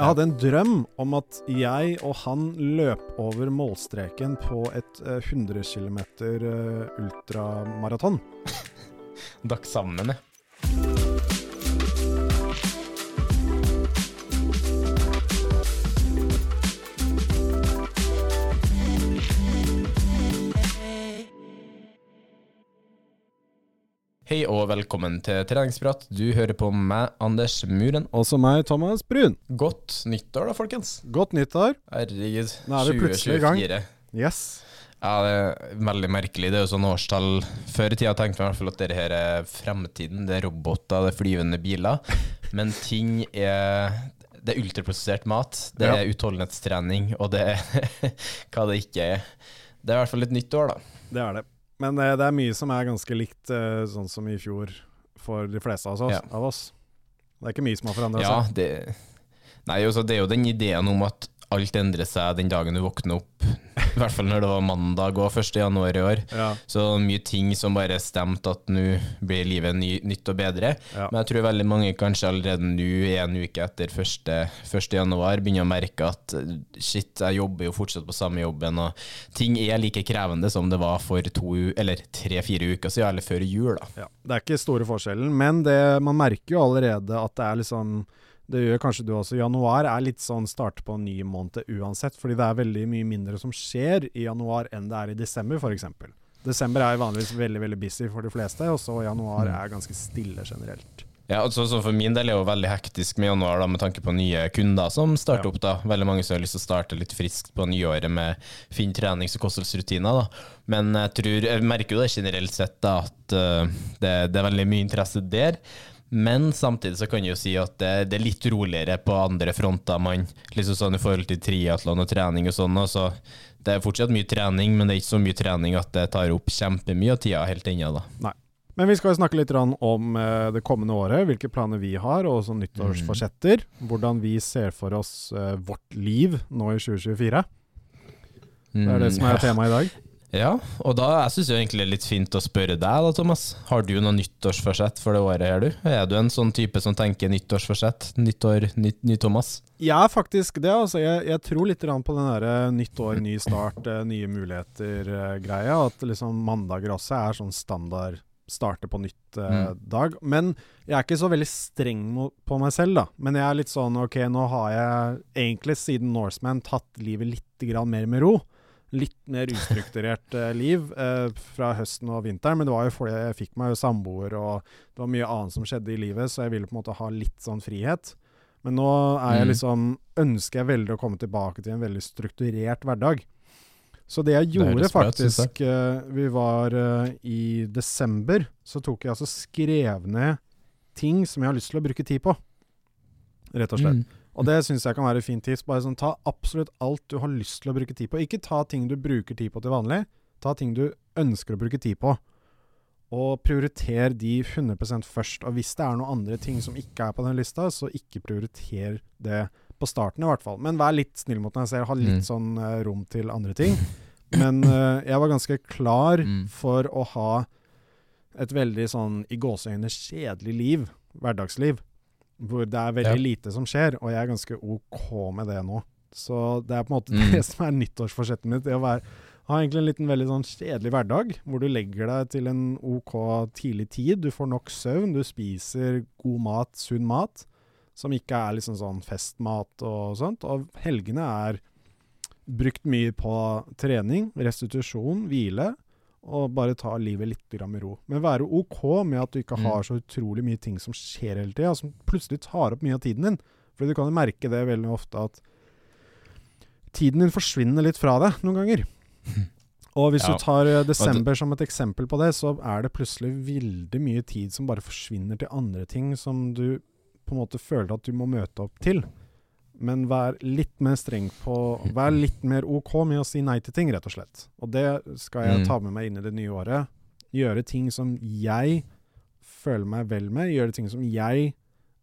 Jeg hadde en drøm om at jeg og han løp over målstreken på et eh, 100 km ultramaraton. Dere sammen, ja. Og velkommen til treningsprat. Du hører på meg, Anders Muren. Også meg, Thomas Brun. Godt nyttår da, folkens. Godt nyttår. Herregud. Nå er vi plutselig i gang. Yes. Ja, det er veldig merkelig. Det er jo sånn årstall Før i tida tenkte man i hvert fall at dette her er fremtiden. Det er roboter, det er flyvende biler. Men ting er Det er ultraprosessert mat, det Ja. er utholdenhetstrening, og det er hva det ikke er. Det er i hvert fall et nytt år, da. Det er det. Men det, det er mye som er ganske likt eh, sånn som i fjor for de fleste av oss. Ja. Av oss. Det er ikke mye som har forandra Ja, seg. det Nei, også, det er jo den ideen om at alt endrer seg den dagen du våkner opp. I hvert fall når det var mandag og 1. januar i år. Ja. Så mye ting som bare stemte at nå blir livet ny, nytt og bedre. Ja. Men jeg tror veldig mange kanskje allerede nå, en uke etter 1. 1. januar, begynner å merke at shit, jeg jobber jo fortsatt på samme jobben, og ting er like krevende som det var for to, eller tre-fire uker siden, eller før jul. da. Ja. Det er ikke store forskjellen, men det, man merker jo allerede at det er liksom det gjør kanskje du også. Januar er litt sånn start på en ny måned uansett, fordi det er veldig mye mindre som skjer i januar enn det er i desember, f.eks. Desember er vanligvis veldig veldig busy for de fleste, og så januar Mm. er ganske stille generelt. Ja, altså, så For min del er det jo veldig hektisk med januar, da, med tanke på nye kunder som starter Ja. opp. da. Veldig mange som har lyst til å starte litt friskt på nyåret med fin trenings- og kostholdsrutiner. da. Men jeg tror, jeg merker jo det generelt sett da, at uh, det, det er veldig mye interesse der. Men samtidig så kan jeg jo si at det, det er litt roligere på andre fronter. Man, liksom sånn I forhold til triatlon og trening og sånn. Altså, det er fortsatt mye trening, men det er ikke så mye trening at det tar opp kjempemye av tida helt ennå. da. Nei. Men vi skal snakke litt om eh, det kommende året, hvilke planer vi har, og også nyttårsforsetter. Hvordan vi ser for oss eh, vårt liv nå i 2024. Det er det som er temaet i dag. Ja, og da jeg synes jeg egentlig det er litt fint å spørre deg da, Thomas. Har du noe nyttårsforsett for det året her, du? Er du en sånn type som tenker nyttårsforsett? Nyttår, ny, ny Thomas? Er faktisk det. altså Jeg, jeg tror litt på den derre nytt år, ny start, eh, nye muligheter-greia. At liksom mandager også er sånn standard starte på nytt eh, Mm. dag. Men jeg er ikke så veldig streng på meg selv, da. Men jeg er litt sånn OK, nå har jeg egentlig siden Norseman tatt livet litt grann mer med ro. Litt mer ustrukturert eh, liv eh, fra høsten og vinteren, men det var jo fordi jeg fikk meg jo samboer, og det var mye annet som skjedde i livet, så jeg ville på en måte ha litt sånn frihet. Men nå er jeg Mm. liksom ønsker jeg veldig å komme tilbake til en veldig strukturert hverdag. Så det jeg gjorde det bra faktisk uh, Vi var uh, i desember, så tok jeg altså skrev ned ting som jeg har lyst til å bruke tid på. Rett og slett. Mm. Og det syns jeg kan være et fint tips. Bare sånn, Ta absolutt alt du har lyst til å bruke tid på. Ikke ta ting du bruker tid på til vanlig. Ta ting du ønsker å bruke tid på. Og prioriter de 100% først. Og hvis det er noen andre ting som ikke er på den lista, så ikke prioriter det på starten i hvert fall. Men vær litt snill mot deg selv. Ha litt Mm. sånn uh, rom til andre ting. Men uh, jeg var ganske klar Mm. for å ha et veldig sånn i gåseøyne kjedelig liv, hverdagsliv, hvor det er veldig Ja. lite som skjer, og jeg er ganske OK med det nå. Så det er på en måte Mm. det som er nyttårsforsettet mitt. Det å være, ha egentlig en liten veldig sånn kjedelig hverdag, hvor du legger deg til en OK tidlig tid. Du får nok søvn, du spiser god mat, sunn mat, som ikke er liksom sånn festmat og sånt. Og helgene er brukt mye på trening, restitusjon, hvile, og bare ta livet litt med ro. Men være OK med at du ikke Mm. har så utrolig mye ting som skjer hele tida, som plutselig tar opp mye av tiden din. For du kan jo merke det veldig ofte at tiden din forsvinner litt fra deg noen ganger. Og hvis Ja. du tar eh, desember som et eksempel på det, så er det plutselig veldig mye tid som bare forsvinner til andre ting som du på en måte føler at du må møte opp til. Men vær litt mer streng på Vær litt mer OK med å si nei til ting, rett og slett. Og det skal jeg Mm. ta med meg inn i det nye året. Gjøre ting som jeg føler meg vel med. Gjøre ting som jeg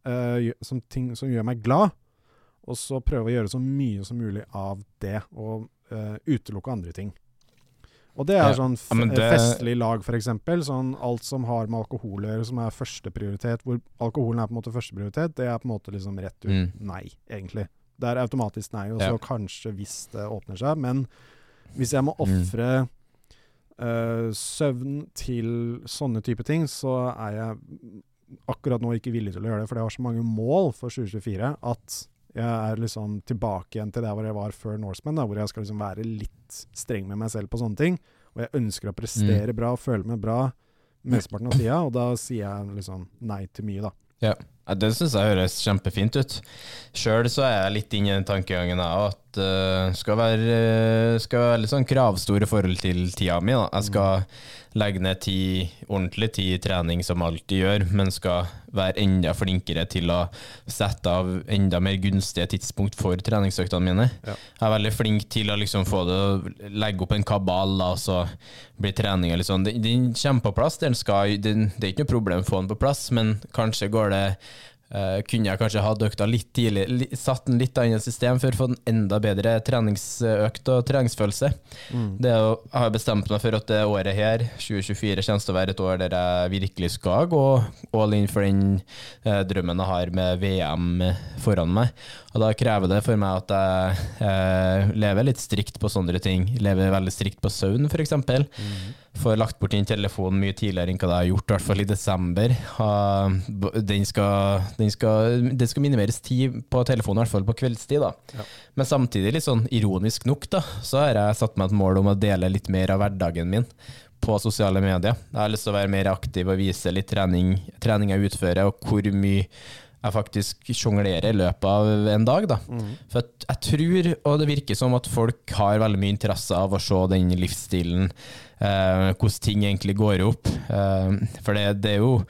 uh, som, ting som gjør meg glad. Og så prøve å gjøre så mye som mulig av det, og uh, utelukke andre ting. Og det er sånn f Ja, det- festlig lag, f.eks. Sånn alt som har med alkohol å gjøre, som er førsteprioritet, hvor alkoholen er på en måte førsteprioritet, det er på en måte liksom rett ut Mm. nei, egentlig. Det er automatisk nei, og så Ja. kanskje hvis det åpner seg. Men hvis jeg må Mm. ofre eh, søvn til sånne type ting, så er jeg akkurat nå ikke villig til å gjøre det, for jeg har så mange mål for 2024 at jeg er liksom tilbake igjen til der hvor jeg var før Norseman, da, hvor jeg skal liksom være litt streng med meg selv på sånne ting. Og jeg ønsker å prestere bra og føle meg bra mesteparten av tida, og da sier jeg liksom nei til mye, da. Ja, det syns jeg høres kjempefint ut. Sjøl så er jeg litt inne i den tankegangen òg, at uh, skal være, uh, skal være litt sånn kravstor i forhold til tida mi. Da. Jeg skal legge ned tid, ordentlig tid i trening som alltid gjør, men skal være enda flinkere til å sette av enda mer gunstige tidspunkt for treningsøktene mine. Ja. Jeg er veldig flink til å liksom få det legge opp en kabal, da, og så blir treninga litt sånn Den, den kommer på plass, den skal, den, det er ikke noe problem å få den på plass, men kanskje går det eh, kunne jeg kanskje hatt økta litt tidlig, li, satt den litt annet system for å få en enda bedre treningsøkt og treningsfølelse. Det er jo, jeg har bestemt meg for at det året her, 2024, kommer til å være et år der jeg virkelig skal gå all in for den uh, drømmen jeg har med VM foran meg. Og da krever det for meg at jeg uh, lever litt strikt på sånne ting. Lever veldig strikt på søvn, f.eks. Får lagt bort inn telefonen mye tidligere enn hva jeg har gjort, i hvert fall i desember. Ha, den skal, den skal, det skal minimeres tid på telefonen, i hvert fall på kveldstid. da. Ja. Men samtidig, litt sånn ironisk nok, da, så har jeg satt meg et mål om å dele litt mer av hverdagen min på sosiale medier. Jeg har lyst til å være mer aktiv og vise litt trening, trening jeg utfører, og hvor mye jeg faktisk sjonglerer i løpet av en dag. Da. For at jeg tror, og det virker som at folk har veldig mye interesse av å se den livsstilen, eh, hvordan ting egentlig går opp. Eh, for det, det er jo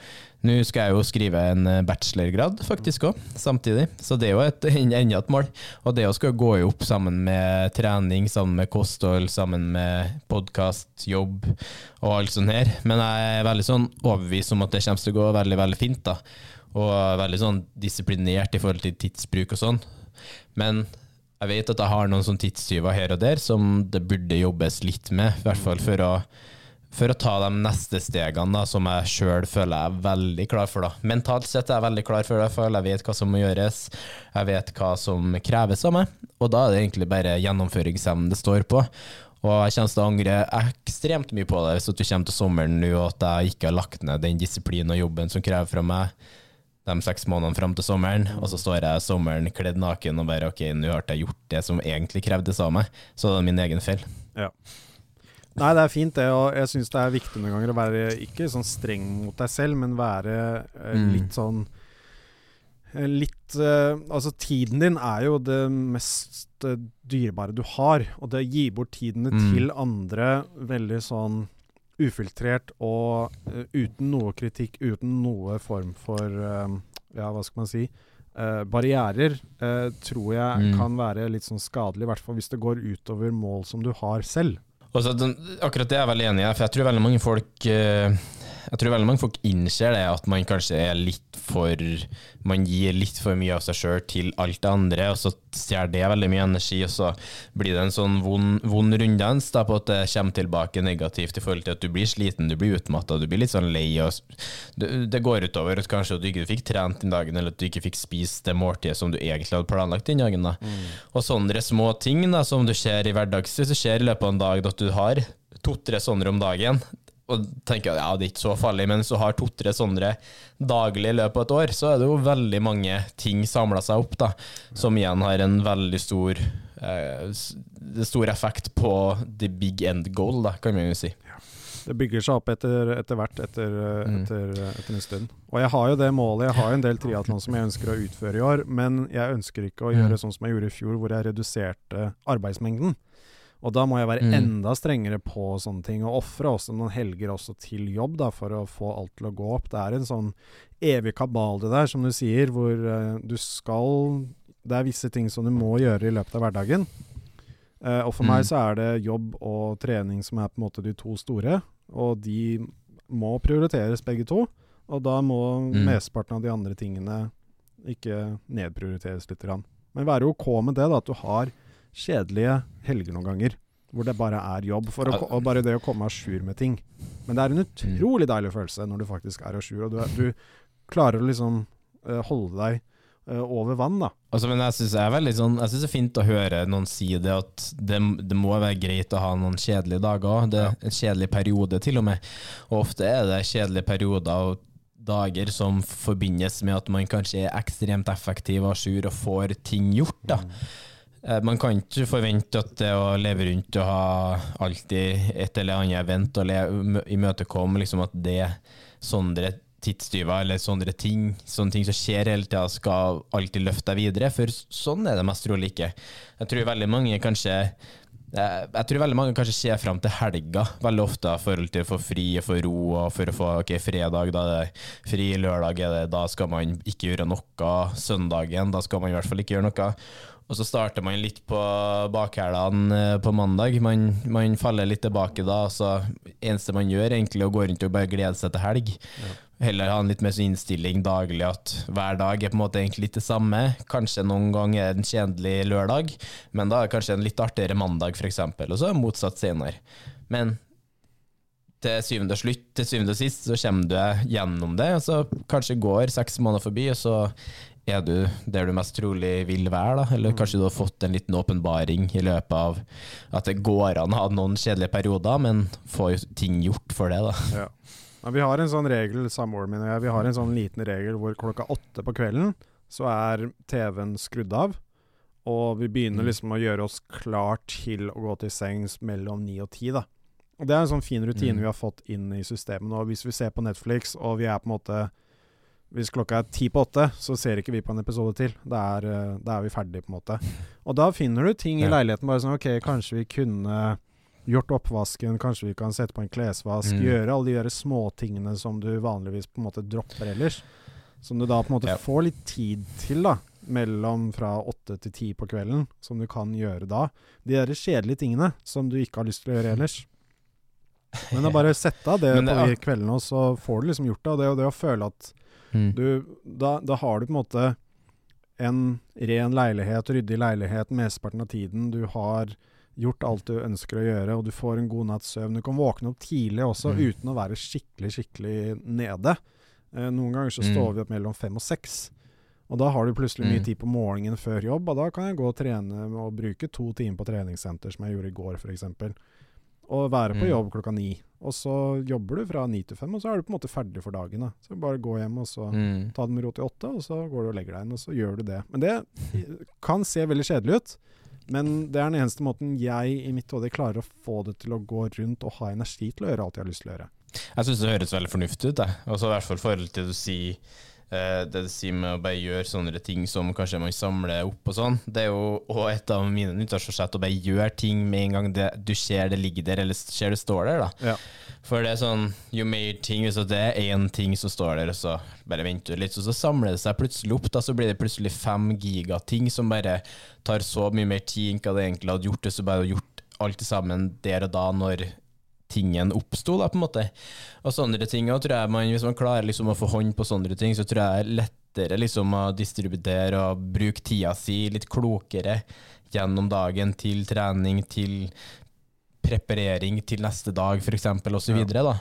Nå skal jeg jo skrive en eh, bachelorgrad faktisk òg, samtidig. Så det er jo et, enda et mål. Og det å skal gå opp sammen med trening, sammen med kosthold, sammen med podkast, jobb og alt sånt her. Men jeg er veldig sånn overbevist om at det kommer til å gå veldig, veldig fint. da og veldig sånn disiplinert i forhold til tidsbruk og sånn. Men jeg vet at jeg har noen sånn tidstyver her og der som det burde jobbes litt med, i hvert fall for å, for å ta de neste stegene da, som jeg sjøl føler jeg er veldig klar for. da. Mentalt sett er jeg veldig klar for det, jeg vet hva som må gjøres, jeg vet hva som kreves av meg, og da er det egentlig bare gjennomføringsevnen det står på. Og jeg kommer til å angre ekstremt mye på det hvis du kommer til sommeren nå og at jeg ikke har lagt ned den disiplinen og jobben som krever fra meg de seks månedene fram til sommeren, og så står jeg sommeren kledd naken og bare ok, nå har jeg gjort det som egentlig krevdes av meg, så det er min egen feil. Ja. Nei, det er fint det, og jeg syns det er viktig noen ganger å være ikke sånn streng mot deg selv, men være eh, Mm. litt sånn eh, Litt eh, Altså, tiden din er jo det mest eh, dyrebare du har, og det å gi bort tiden Mm. til andre veldig sånn ufiltrert og uh, uten noe kritikk, uten noe form for uh, Ja, hva skal man si? Uh, barrierer tror jeg Mm. kan være litt sånn skadelig, i hvert fall hvis det går utover mål som du har selv. Den, akkurat det er jeg veldig enig i, for jeg tror veldig mange folk Jeg tror veldig mange folk innser det, at man kanskje er litt for Man gir litt for mye av seg sjøl til alt det andre, og så stjeler det veldig mye energi, og så blir det en sånn vond, vond runddans da, på at det kommer tilbake negativt i forhold til at du blir sliten, du blir utmatta, du blir litt sånn lei. Og det, går utover at kanskje at du ikke fikk trent den dagen, eller at du ikke fikk spist det måltidet som du egentlig hadde planlagt den dagen. da. Og sånne små ting da, som du ser i hverdags, hvis det skjer i løpet av en dag at du har to-tre sånne om dagen, og tenker at ja, det er ikke så farlig, men hvis du har to-tre sånne daglig i løpet av et år, så er det jo veldig mange ting samla seg opp, da, som igjen har en veldig stor eh, stor effekt på the big end goal, da, kan man jo si. Det bygger seg opp etter, etter hvert, etter, eh, Mm. etter, etter en stund. Og jeg har jo det målet, jeg har jo en del triatlon som jeg ønsker å utføre i år, men jeg ønsker ikke å Mm. gjøre sånn som jeg gjorde i fjor, hvor jeg reduserte arbeidsmengden. Og da må jeg være Mm. enda strengere på sånne ting, og ofre også noen helger også til jobb, da, for å få alt til å gå opp. Det er en sånn evig kabal det der, som du sier, hvor uh, du skal Det er visse ting som du må gjøre i løpet av hverdagen. Uh, og for Mm. meg så er det jobb og trening som er på en måte de to store, og de må prioriteres begge to. Og da må Mm. mesteparten av de andre tingene ikke nedprioriteres litt. Men være OK med det, da, at du har kjedelige helger noen ganger. Hvor det bare er jobb. For å, og bare det å komme à jour med ting. Men det er en utrolig deilig følelse når du faktisk er à jour, og du, er, du klarer å liksom uh, holde deg eh, over vann, da. Altså, men jeg syns det sånn det er fint å høre noen si det, at det, det må være greit å ha noen kjedelige dager òg. Det er en kjedelig periode, til og med. Og ofte er det kjedelige perioder og dager som forbindes med at man kanskje er ekstremt effektiv og à jour og får ting gjort. da. Eh, Man kan ikke forvente at det å leve rundt og ha alltid et eller annet event og imøtekomme liksom at det sånne tidstyver eller sånne ting, sånne ting som skjer hele tida, skal alltid løfte deg videre, for sånn er det mest trolig ikke. Jeg tror veldig mange kanskje eh, jeg tror veldig mange kanskje ser fram til helga veldig ofte i forhold til å få fri og få ro og for å få ok, fredag, da er det fri, lørdag er det, da skal man ikke gjøre noe, søndagen, da skal man i hvert fall ikke gjøre noe. Og så starter man litt på bakhælene eh, på mandag. Man, man faller litt tilbake da. Så eneste man gjør, egentlig, er å gå rundt og bare glede seg til helg. Heller ha en litt mer sånn innstilling daglig at hver dag er på en måte egentlig litt det samme. Kanskje noen ganger er det en kjedelig lørdag, men da er det kanskje en litt artigere mandag, f.eks. Og så motsatt senere. Men til syvende og slutt, til syvende og sist, så kommer du gjennom det. Og så kanskje går seks måneder forbi, og så er du der du mest trolig vil være, da. Eller kanskje du har fått en liten åpenbaring i løpet av at det går an å ha noen kjedelige perioder, men få ting gjort for det, da. Ja. Ja, vi har en sånn regel, samboeren min og jeg, vi har en sånn liten regel hvor klokka åtte på kvelden så er TV-en skrudd av. Og vi begynner Mm. liksom å gjøre oss klar til å gå til sengs mellom ni og ti, da. Og Det er en sånn fin rutine Mm. vi har fått inn i systemet nå. Hvis vi ser på Netflix og vi er på en måte Hvis klokka er ti på åtte, så ser ikke vi på en episode til. Da er, eh, er vi ferdige, på en måte. Og da finner du ting i leiligheten bare sånn OK, kanskje vi kunne gjort oppvasken, kanskje vi kan sette på en klesvask, Mm. gjøre alle de der småtingene som du vanligvis på en måte dropper ellers. Som du da på en måte Ja. får litt tid til, da. Mellom fra åtte til ti på kvelden, som du kan gjøre da. De der kjedelige tingene som du ikke har lyst til å gjøre ellers. Men å bare sette av det det på de kveldene, og så får du liksom gjort det. Og det, og det å føle at Mm. du, da, da har du på en måte en ren leilighet, ryddig leilighet mesteparten av tiden. Du har gjort alt du ønsker å gjøre, og du får en god natts søvn. Du kan våkne opp tidlig også, Mm. uten å være skikkelig, skikkelig nede. Eh, noen ganger så Mm. står vi opp mellom fem og seks. Og da har du plutselig mye Mm. tid på morgenen før jobb, og da kan jeg gå og trene og bruke to timer på treningssenter, som jeg gjorde i går f.eks. Og være på Mm. jobb klokka ni. Og så jobber du fra ni til fem, og så er du på en måte ferdig for dagen. Da. Så bare gå hjem og så Mm. ta det med ro til åtte, og så går du og legger deg inn, og så gjør du det. Men det kan se veldig kjedelig ut. Men det er den eneste måten jeg i mitt hode klarer å få det til å gå rundt og ha energi til å gjøre alt jeg har lyst til å gjøre. Jeg syns det høres veldig fornuftig ut, jeg. Også i hvert fall i forhold til å du eh, det du sier med å bare gjøre sånne ting som kanskje man samler opp og sånn. Det er jo også et av mine nyttårsforsett å bare gjøre ting med en gang det, du ser det ligger der, eller ser det står der. da. Ja. For det er sånn, jo mer ting, hvis det er én ting som står der, og så bare venter du litt, så, så samler det seg plutselig opp. da, Så blir det plutselig fem gigating som bare tar så mye mer tid enn hva det egentlig hadde gjort hvis du bare hadde gjort alt sammen der og da, når tingen oppsto, da, på en måte. Og sånne ting og tror jeg man, Hvis man klarer liksom å få hånd på sånne ting, så tror jeg det er lettere liksom å distribuere og bruke tida si litt klokere gjennom dagen til trening, til preparering til neste dag, f.eks., osv. Ja. Da.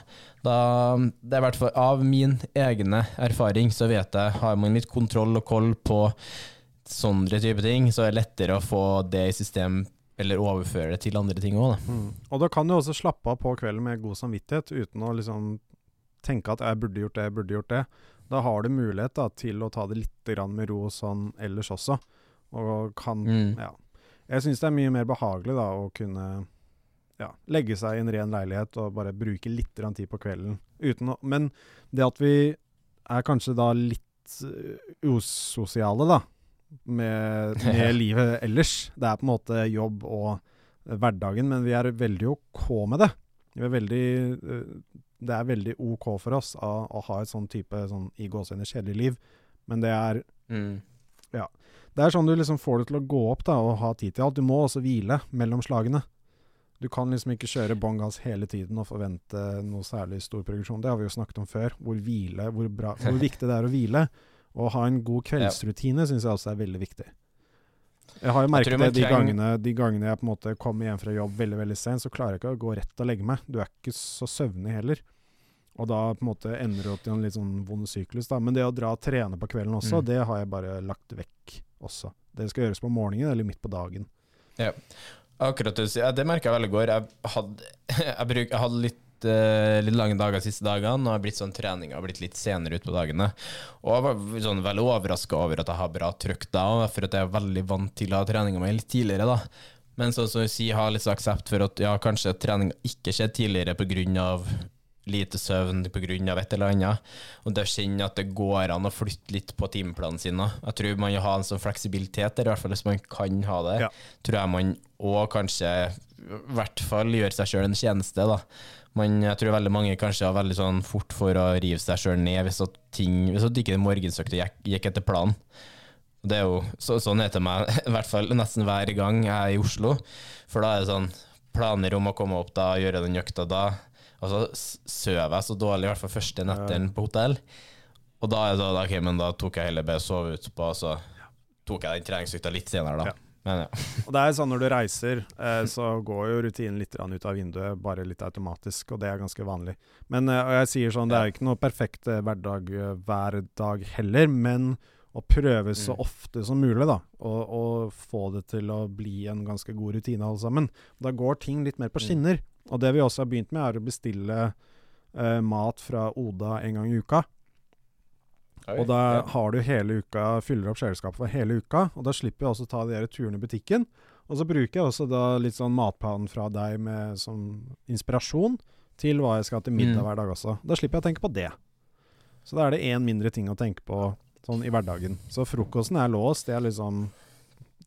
da Det er i hvert fall av min egne erfaring, så vet jeg, har man litt kontroll og koll på sånne type ting, så er det lettere å få det i system eller overføre det til andre ting òg. Mm. Og da kan du også slappe av på kvelden med god samvittighet, uten å liksom tenke at 'jeg burde gjort det, jeg burde gjort det'. Da har du mulighet da, til å ta det litt med ro sånn ellers også. Og kan mm. Ja. Jeg syns det er mye mer behagelig da å kunne ja, legge seg i en ren leilighet og bare bruke litt tid på kvelden. Uten å, men det at vi er kanskje da litt uh, usosiale, da, med, med livet ellers. Det er på en måte jobb og hverdagen, men vi er veldig OK med det. Er veldig, eh, det er veldig OK for oss å, å ha et sånn type sånn, i gåsehudet kjedelig liv, men det er mm. Ja. Det er sånn du liksom får det til å gå opp da, og ha tid til alt. Du må også hvile mellom slagene. Du kan liksom ikke kjøre bånn gass hele tiden og forvente noe særlig stor progresjon. Det har vi jo snakket om før, hvor, hvile, hvor, bra, hvor viktig det er å hvile. Å ha en god kveldsrutine ja. syns jeg også er veldig viktig. Jeg har jo merket det de gangene, de gangene, jeg på en måte kommer hjem fra jobb veldig veldig sent, så klarer jeg ikke å gå rett og legge meg. Du er ikke så søvnig heller. Og da på en måte ender du opp i en litt sånn vond syklus. da. Men det å dra og trene på kvelden også, mm. det har jeg bare lagt vekk også. Det skal gjøres på morgenen eller midt på dagen. Ja, akkurat det. Ja, det merka jeg veldig godt. Jeg hadde, jeg, bruk, jeg hadde litt uh, litt lange dager de siste dagene, og har blitt sånn trening har blitt litt senere utpå dagene. Og jeg var sånn veldig overraska over at jeg har bra trøkk da, for at jeg er veldig vant til å ha treninga mi litt tidligere. da. Men sånn som si, har litt aksept for at ja, kanskje treninga ikke skjedde tidligere pga. lite søvn pga. et eller annet. Og det å kjenne at det går an å flytte litt på timeplanen sin. Jeg tror man har en sånn fleksibilitet der, i hvert fall hvis man kan ha det. Ja. Tror jeg man òg kanskje i hvert fall gjøre seg sjøl en tjeneste. da man, jeg tror veldig mange kanskje har veldig sånn fort for å rive seg sjøl ned hvis at ting Hvis at ikke morgensøkte gikk, gikk etter planen. Det er jo så, sånn er det meg i hvert fall nesten hver gang jeg er i Oslo. For da er det sånn planer om å komme opp da, gjøre den økta da. Og så sover jeg så dårlig, i hvert fall første nettene på hotell. Og da er det sånn, ok, men da tok jeg heller bare sove utpå, og så tok jeg den treningsøkta litt senere, da. Ja. Men, ja. og det er sånn Når du reiser, eh, så går jo rutinen litt ut av vinduet, bare litt automatisk, og det er ganske vanlig. Men eh, og jeg sier sånn, det er ikke noe perfekt eh, hverdag eh, hver dag heller, men å prøve så mm. ofte som mulig, da, og, og, få det til å bli en ganske god rutine alle sammen. Da går ting litt mer på mm. skinner. Og det vi også har begynt med, er å bestille eh, mat fra Oda en gang i uka. Oi, og da ja. har du hele uka, fyller opp kjøleskapet for hele uka. Og da slipper jeg også ta de turene i butikken. Og så bruker jeg også da litt sånn matplanen fra deg med som inspirasjon til hva jeg skal ha til middag mm. hver dag også. Da slipper jeg å tenke på det. Så da er det én mindre ting å tenke på sånn i hverdagen. Så frokosten er låst. Det er liksom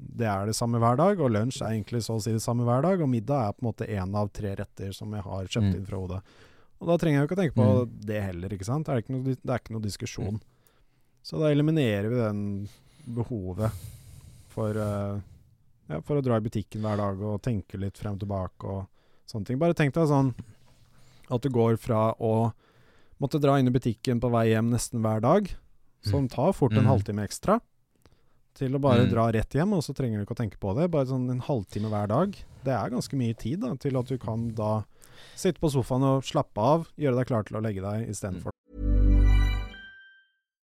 det er det samme hver dag, og lunsj er egentlig så å si det samme hver dag. Og middag er på en måte én av tre retter som jeg har kjøpt mm. inn fra hodet. Og da trenger jeg jo ikke å tenke på mm. det heller, ikke sant. Det er ikke noe, det er ikke noe diskusjon. Mm. Så da eliminerer vi den behovet for, uh, ja, for å dra i butikken hver dag og tenke litt frem og tilbake og sånne ting. Bare tenk deg sånn at du går fra å måtte dra inn i butikken på vei hjem nesten hver dag, som mm. tar fort en mm. halvtime ekstra, til å bare mm. dra rett hjem, og så trenger du ikke å tenke på det. Bare sånn en halvtime hver dag. Det er ganske mye tid da, til at du kan da sitte på sofaen og slappe av, gjøre deg klar til å legge deg istedenfor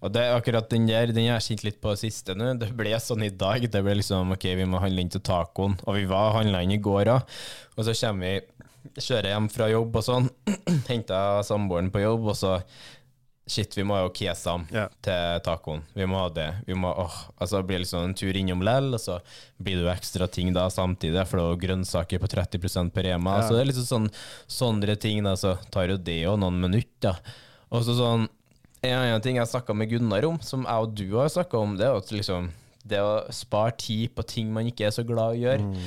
Og det er akkurat den der, den har jeg kjent litt på det siste nå. Det ble sånn i dag. Det ble liksom OK, vi må handle inn til tacoen. Og vi var handla inn i går òg. Og så kommer vi, kjører hjem fra jobb og sånn. Henter samboeren på jobb, og så Shit, vi må jo kesam yeah. til tacoen. Vi må ha det. Vi må, åh, altså det blir liksom en tur innom lell, og så blir det jo ekstra ting da samtidig, for det er grønnsaker på 30 på Rema. Yeah. Så det er liksom sånn, sånne ting, da, så tar jo det jo noen minutter. Og så sånn, en annen ting jeg snakka med Gunnar om, som jeg og du har snakka om, det er at liksom det å spare tid på ting man ikke er så glad i å gjøre.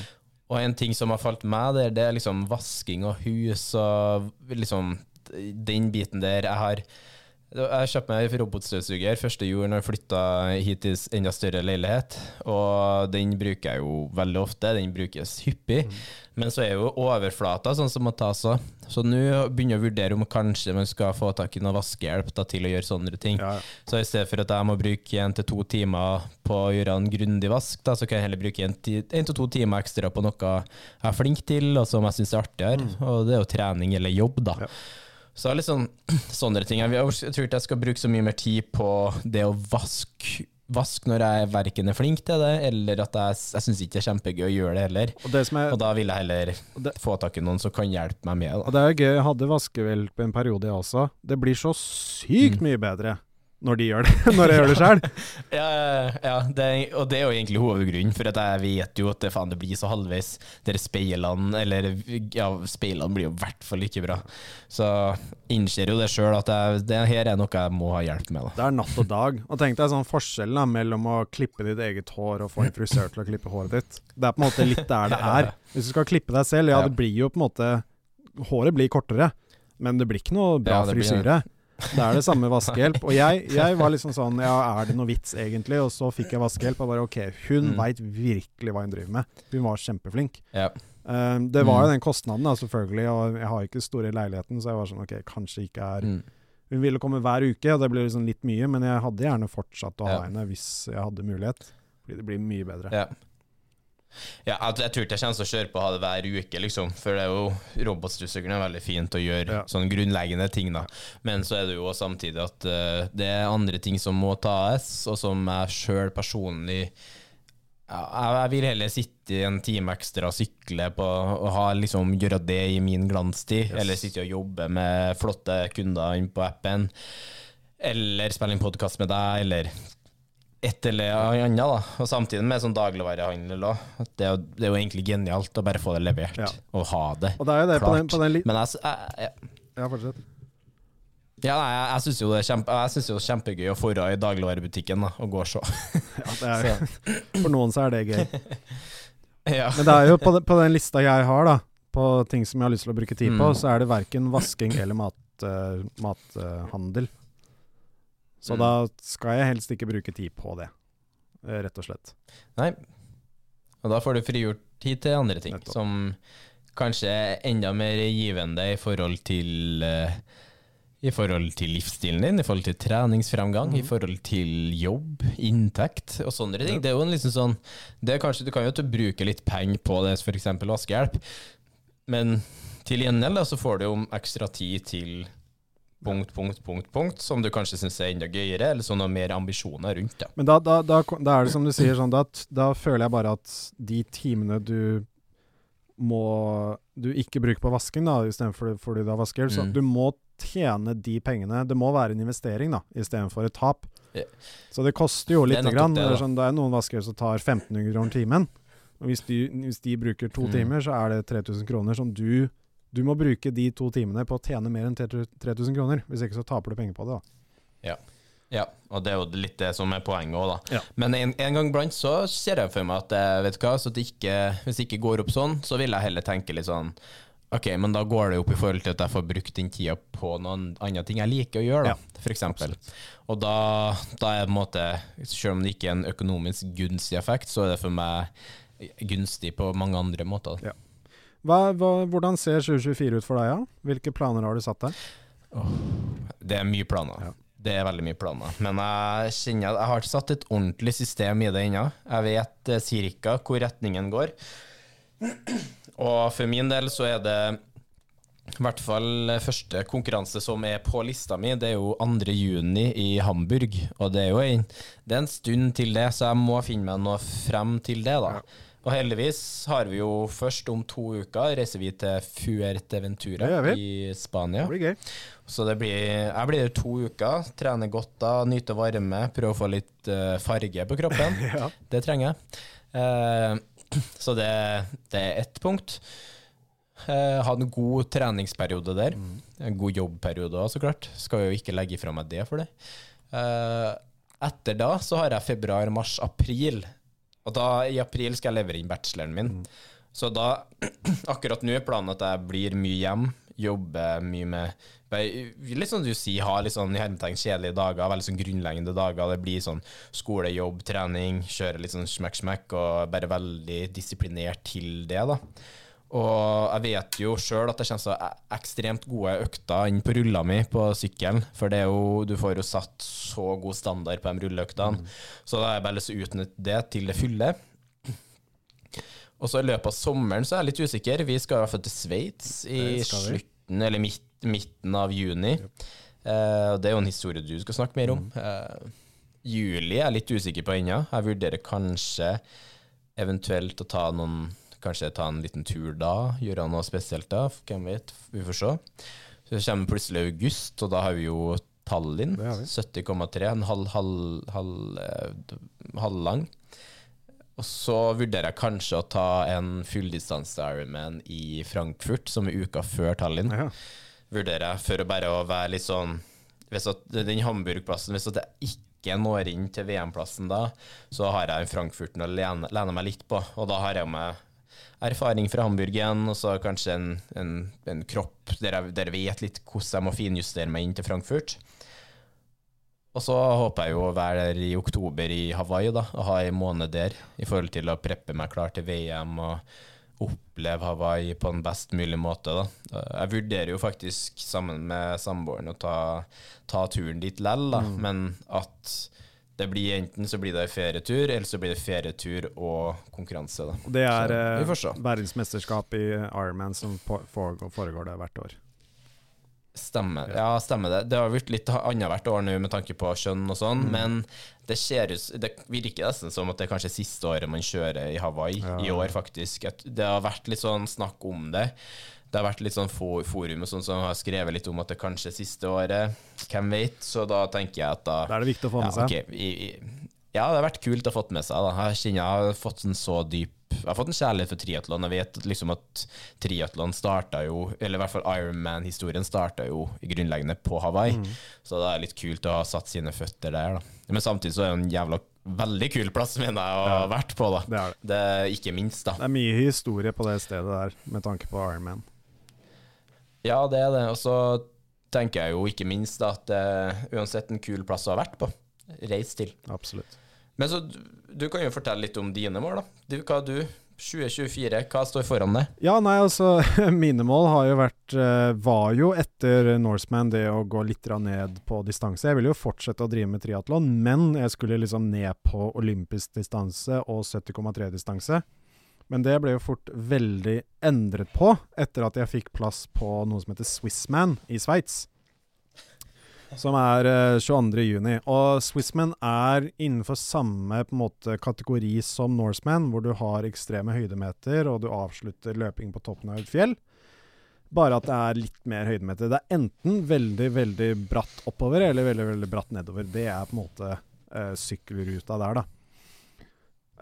Og en ting som har falt meg der, det er liksom vasking av hus og liksom den biten der. Jeg har jeg kjøpte meg robotstøvsuger første jul når jeg flytta hit til enda større leilighet. Og den bruker jeg jo veldig ofte. Den brukes hyppig. Men så er jo overflata sånn som må tas òg. Så nå begynner jeg å vurdere om kanskje man skal få tak i noe vaskehjelp da, til å gjøre sånne ting. Ja. Så i stedet for at jeg må bruke én til to timer på å gjøre en grundig vask, da, så kan jeg heller bruke én til to timer ekstra på noe jeg er flink til, og som jeg syns er artigere. Og det er jo trening eller jobb, da. Ja. Så det er litt sånn, sånne ting. Jeg, tror ikke jeg skal bruke så mye mer tid på det å vaske vask når jeg verken er flink til det, eller at jeg, jeg syns ikke det er kjempegøy å gjøre det heller. Og det som er Og da vil jeg heller det- få tak i noen som kan hjelpe meg med Og det. det er gøy, jeg hadde vaskehjelp en periode jeg også. Det blir så sykt Mm. mye bedre når de gjør det, når jeg gjør det sjøl. Ja, ja det, og det er jo egentlig hovedgrunnen, for at jeg vet jo at det, faen, det blir så halvveis. Dere speilene, eller ja, speilene blir jo i hvert fall ikke bra. Så innser jo det sjøl at jeg, det her er noe jeg må ha hjelp med. Da. Det er natt og dag. Og tenk deg sånn forskjellen da, mellom å klippe ditt eget hår og få en frisør til å klippe håret ditt. Det er på en måte litt der det er. Hvis du skal klippe deg selv, ja, det blir jo på en måte Håret blir kortere, men det blir ikke noe bra Ja, frisyre. Det er det samme vaskehjelp. Og jeg, jeg var liksom sånn Ja, er det noe vits, egentlig? Og så fikk jeg vaskehjelp, og bare OK, hun Mm. veit virkelig hva hun driver med. Hun var kjempeflink. Ja. Um, det var jo Mm. den kostnaden, da, selvfølgelig, og jeg har ikke store i leiligheten, så jeg var sånn OK, kanskje ikke er Mm. Hun ville komme hver uke, og det ble liksom litt mye, men jeg hadde gjerne fortsatt å ha Ja. henne hvis jeg hadde mulighet. Fordi det blir mye bedre. Ja. Ja, jeg, jeg tror ikke jeg kommer til å kjøre på å ha det hver uke, liksom. For det er jo robotstøvsugeren er veldig fint å gjøre Ja. sånne grunnleggende ting, da. Men så er det jo samtidig at uh, det er andre ting som må tas, og som jeg sjøl personlig ja, jeg, vil heller sitte en time ekstra og sykle på og ha, liksom, gjøre det i min glanstid, Yes. eller sitte og jobbe med flotte kunder inne på appen, eller spille inn podkast med deg, eller et eller annet, da. Og samtidig med sånn dagligvarehandel òg. Det, det er jo egentlig genialt å bare få det levert, Ja. og ha det. Og det det på klart. den, på den li Men jeg, jeg, jeg, Ja, fortsett. ja, nei, jeg, jeg syns jo det er kjempe, jeg synes jo kjempegøy å dra i dagligvarebutikken da, og gå og se. Ja, det er, for noen så er det gøy. ja. Men det er jo på, den- på den lista jeg har, da, på ting som jeg har lyst til å bruke tid på, Mm. så er det verken vasking eller mat, eh, mathandel. Så Mm. da skal jeg helst ikke bruke tid på det, eh, rett og slett. Nei. Og da får du frigjort tid til andre ting, Nettopp. som kanskje er enda mer givende i forhold til uh, i forhold til livsstilen din, i forhold til treningsfremgang, i forhold til jobb, inntekt og sånne ting. Det er jo en liksom sånn det er kanskje, Du kan jo bruke litt penger på det, f.eks. vaskehjelp, men til gjengjeld så får du jo ekstra tid til punkt, punkt, punkt, punkt, som du kanskje syns er enda gøyere, eller sånne mer ambisjoner rundt. det. Men da, da, da, da er det som du sier, sånn, da, da føler jeg bare at de timene du må Du ikke bruker på vasking, da, istedenfor fordi du har vaskehjelp, så Mm. du må tjene de pengene. Det må være en investering, da, istedenfor et tap. Ja. Så det koster jo lite grann. det, sånn, det er noen vaskehjelp som tar 1500 kroner timen. Og hvis de, hvis de bruker to Mm. timer, så er det 3000 kroner som du Du må bruke de to timene på å tjene mer enn 3000 kroner. Hvis ikke så taper du penger på det, da. Ja, og det er jo litt det som er poenget òg, da. Ja. Men en, en gang blant så ser jeg for meg at eh, vet du hva, så det ikke, hvis det ikke går opp sånn, så vil jeg heller tenke litt sånn Ok, men da går det opp i forhold til at jeg får brukt den tida på noen andre ting jeg liker å gjøre, da, Ja, eksempel. Og da, da er det på en måte, selv om det ikke er en økonomisk gunstig effekt, så er det for meg gunstig på mange andre måter. Ja. Hva, hva, hvordan ser 2024 ut for deg, ja? Hvilke planer har du satt deg? Det er mye planer. Ja. Det er veldig mye planer. Men jeg kjenner jeg har ikke satt et ordentlig system i det ennå. Jeg vet eh, cirka hvor retningen går. Og for min del så er det I hvert fall første konkurranse som er på lista mi, det er jo 2. juni i Hamburg. Og det er jo en, det er en stund til det, så jeg må finne meg noe frem til det, da. Og heldigvis har vi jo først om to uker reiser vi til Fuerteventura i Spania. Det blir gøy. Så det blir, jeg blir der to uker, trener godt da, nyter varme, prøver å få litt eh, farge på kroppen. Ja. Det trenger jeg. Eh, så det, det er ett punkt. Uh, ha en god treningsperiode der. En god jobbperiode òg, så klart. Skal jo ikke legge fra meg det for det. Eh, etter da så har jeg februar, mars, april. Og da i april skal jeg levere inn bacheloren min. Så da, akkurat nå er planen at jeg blir mye hjem, jobber mye med Litt sånn du sier, ha litt sånn hermetegn kjedelige dager, veldig sånn grunnleggende dager. Det blir sånn skole, jobb, trening, kjøre litt sånn smekk-smekk, og bare veldig disiplinert til det, da. Og jeg vet jo sjøl at det kommer så e- ekstremt gode økter inn på rulla mi på sykkelen. For det er jo, du får jo satt så god standard på de rulleøktene. Så da har jeg bare lyst til å utnytte det til det fulle. Og så i løpet av sommeren så er jeg litt usikker. Vi skal i hvert fall til Sveits i slutten, eller midt, midten av juni. Yep. Uh, det er jo en historie du skal snakke mer om. Mm. Uh, juli er jeg litt usikker på ennå. Jeg vurderer kanskje eventuelt å ta noen Kanskje ta en liten tur da, gjøre noe spesielt da. Hvem vet, vi får se. Så kommer plutselig august, og da har vi jo Tallinn. Det har vi. 70,3. En halv, halv, halv, eh, halvlang. Og så vurderer jeg kanskje å ta en fulldistanse Ironman i Frankfurt, som er uka før Tallinn. Ja. Vurderer jeg for å bare å være litt sånn Hvis at den Hamburg-plassen Hvis at jeg ikke når inn til VM-plassen da, så har jeg Frankfurten å lene, lene meg litt på. Og da har jeg med erfaring fra Hamburgen, og så kanskje en, en, en kropp der jeg, der jeg vet litt hvordan jeg må finjustere meg inn til Frankfurt. Og så håper jeg jo å være der i oktober i Hawaii, da, og ha en måned der i forhold til å preppe meg klar til VM og oppleve Hawaii på en best mulig måte. Da. Jeg vurderer jo faktisk sammen med samboeren å ta, ta turen dit lell, da, men at det blir enten så blir det ferietur, eller så blir det ferietur og konkurranse. Da. Det er Så, eh, verdensmesterskap i Ironman som foregår, foregår det hvert år. Stemmer. Ja, stemmer det. Det har blitt litt annethvert år nå med tanke på kjønn og sånn, men det, ut, det virker nesten som at det er kanskje siste året man kjører i Hawaii, i år faktisk. Det har vært litt sånn snakk om det. Det har vært litt sånn for, forum og sånn som har skrevet litt om at det kanskje er siste året, hvem vet, så da tenker jeg at da Da er det viktig å få med ja, seg. ok, i, i, ja, det har vært kult å ha fått med seg. Da. Jeg kjenner jeg har fått en så dyp Jeg har fått en kjærlighet for triatlon. Jeg vet liksom at triatlon starta jo, eller i hvert fall Ironman-historien starta jo grunnleggende på Hawaii. Mm. Så det er litt kult å ha satt sine føtter der, da. Men samtidig så er det en jævla veldig kul plass, mener jeg, å ha vært på, da. Det er det. Det ikke minst, da. Det er mye historie på det stedet der, med tanke på Ironman. Ja, det er det. Og så tenker jeg jo ikke minst at er uansett en kul plass å ha vært på. Reis til. Absolutt. Men så du, du kan jo fortelle litt om dine mål, da. Du, hva du 2024, hva står foran deg? Ja, nei, altså Mine mål har jo vært eh, Var jo etter Norseman det å gå litt ned på distanse. Jeg ville jo fortsette å drive med triatlon, men jeg skulle liksom ned på olympisk distanse og 70,3-distanse. Men det ble jo fort veldig endret på etter at jeg fikk plass på noe som heter Swissman i Sveits. Som er uh, 22. juni. Og Swissman er innenfor samme måte, kategori som Norseman, hvor du har ekstreme høydemeter, og du avslutter løping på toppen av et fjell. Bare at det er litt mer høydemeter. Det er enten veldig, veldig bratt oppover, eller veldig, veldig bratt nedover. Det er på en måte uh, sykkelruta der, da.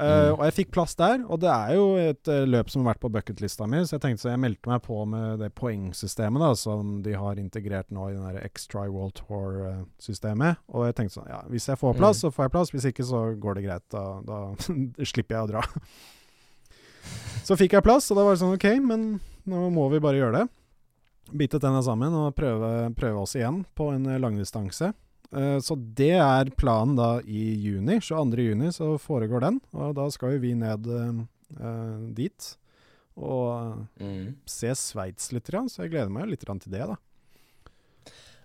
Eh, Mm. Og jeg fikk plass der, og det er jo et uh, løp som har vært på bucketlista mi, så jeg tenkte så jeg meldte meg på med det poengsystemet da, som de har integrert nå i den X-Try World Tour-systemet. Og jeg tenkte sånn, ja, hvis jeg får plass, så får jeg plass. Hvis ikke, så går det greit. Da, da slipper jeg å dra. Så fikk jeg plass, og da var det sånn OK, men nå må vi bare gjøre det. Bite tenna sammen og prøve, prøve oss igjen på en eh, langdistanse. Eh, Så det er planen da i juni. 22. juni så foregår den. Og da skal jo vi ned eh, dit og Mm. se Sveits litt, så jeg gleder meg litt til det, da.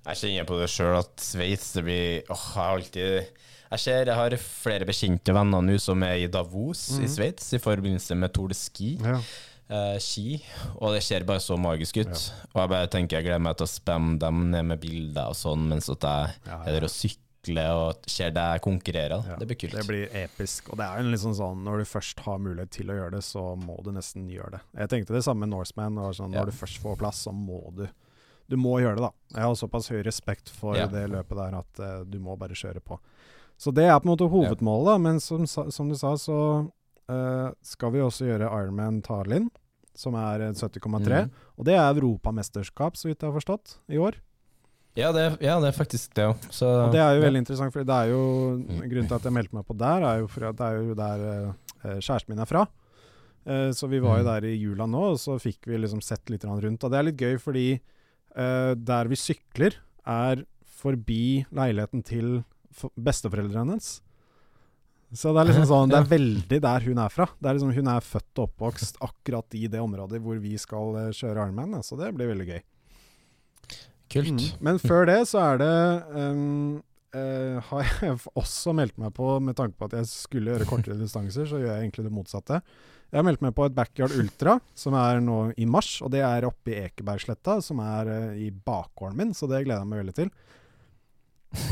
Jeg kjenner på det sjøl at Sveits det blir åh, jeg har alltid Jeg ser jeg har flere bekjente venner nå som er i Davos i Sveits i forbindelse med Tour de Ski. Ja. Eh, ski, og det ser bare så magisk ut. Og jeg bare tenker jeg gleder meg til å spamme dem ned med bilder og sånn, mens at jeg Ja, ja. er og sykler og ser deg konkurrere. Ja, Det blir kult. Det blir episk. Og det er jo liksom sånn, når du først har mulighet til å gjøre det, så må du nesten gjøre det. Jeg tenkte det samme med Norseman. Sånn, Ja. Når du først får plass, så må du Du må gjøre det, da. Jeg har såpass høy respekt for Ja. det løpet der at uh, du må bare kjøre på. Så det er på en måte hovedmålet, da. Men som, som du sa, så eh, skal vi også gjøre Ironman Tallinn, som er eh, 70,3. Mm. Og det er europamesterskap, så vidt jeg har forstått, i år. Ja, det, er- ja, det er faktisk det òg. Og det er jo ja. veldig interessant, for det er jo Mm. grunnen til at jeg meldte meg på der, er jo for at det er jo der uh, kjæresten min er fra. Uh, så vi var jo Mm. der i jula nå, og så fikk vi liksom sett litt rundt. Og det er litt gøy, fordi der vi sykler, er forbi leiligheten til besteforeldrene hennes. Så det er liksom sånn, det er veldig der hun er fra. Det er liksom Hun er født og oppvokst akkurat i det området hvor vi skal eh, kjøre Ironman, så det blir veldig gøy. Kult. Mm. Men før det så er det um, uh, Har jeg også meldt meg på, med tanke på at jeg skulle gjøre kortere distanser, så gjør jeg egentlig det motsatte. Jeg har meldt meg på et Backyard Ultra, som er nå i mars. Og det er oppe i Ekebergsletta, som er uh, i bakgården min, så det gleder jeg meg veldig til.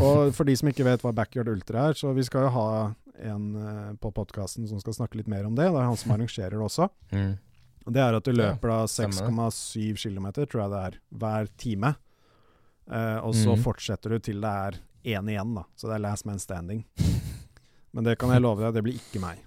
Og for de som ikke vet hva Backyard Ultra er, så vi skal jo ha en eh, på podkasten som skal snakke litt mer om det. Det er han som arrangerer det også. Mm. Det er at du løper da 6,7 km, tror jeg det er, hver time. Uh, og så mm. fortsetter du til det er én igjen, da. Så det er last man standing. Men det kan jeg love deg, det blir ikke meg.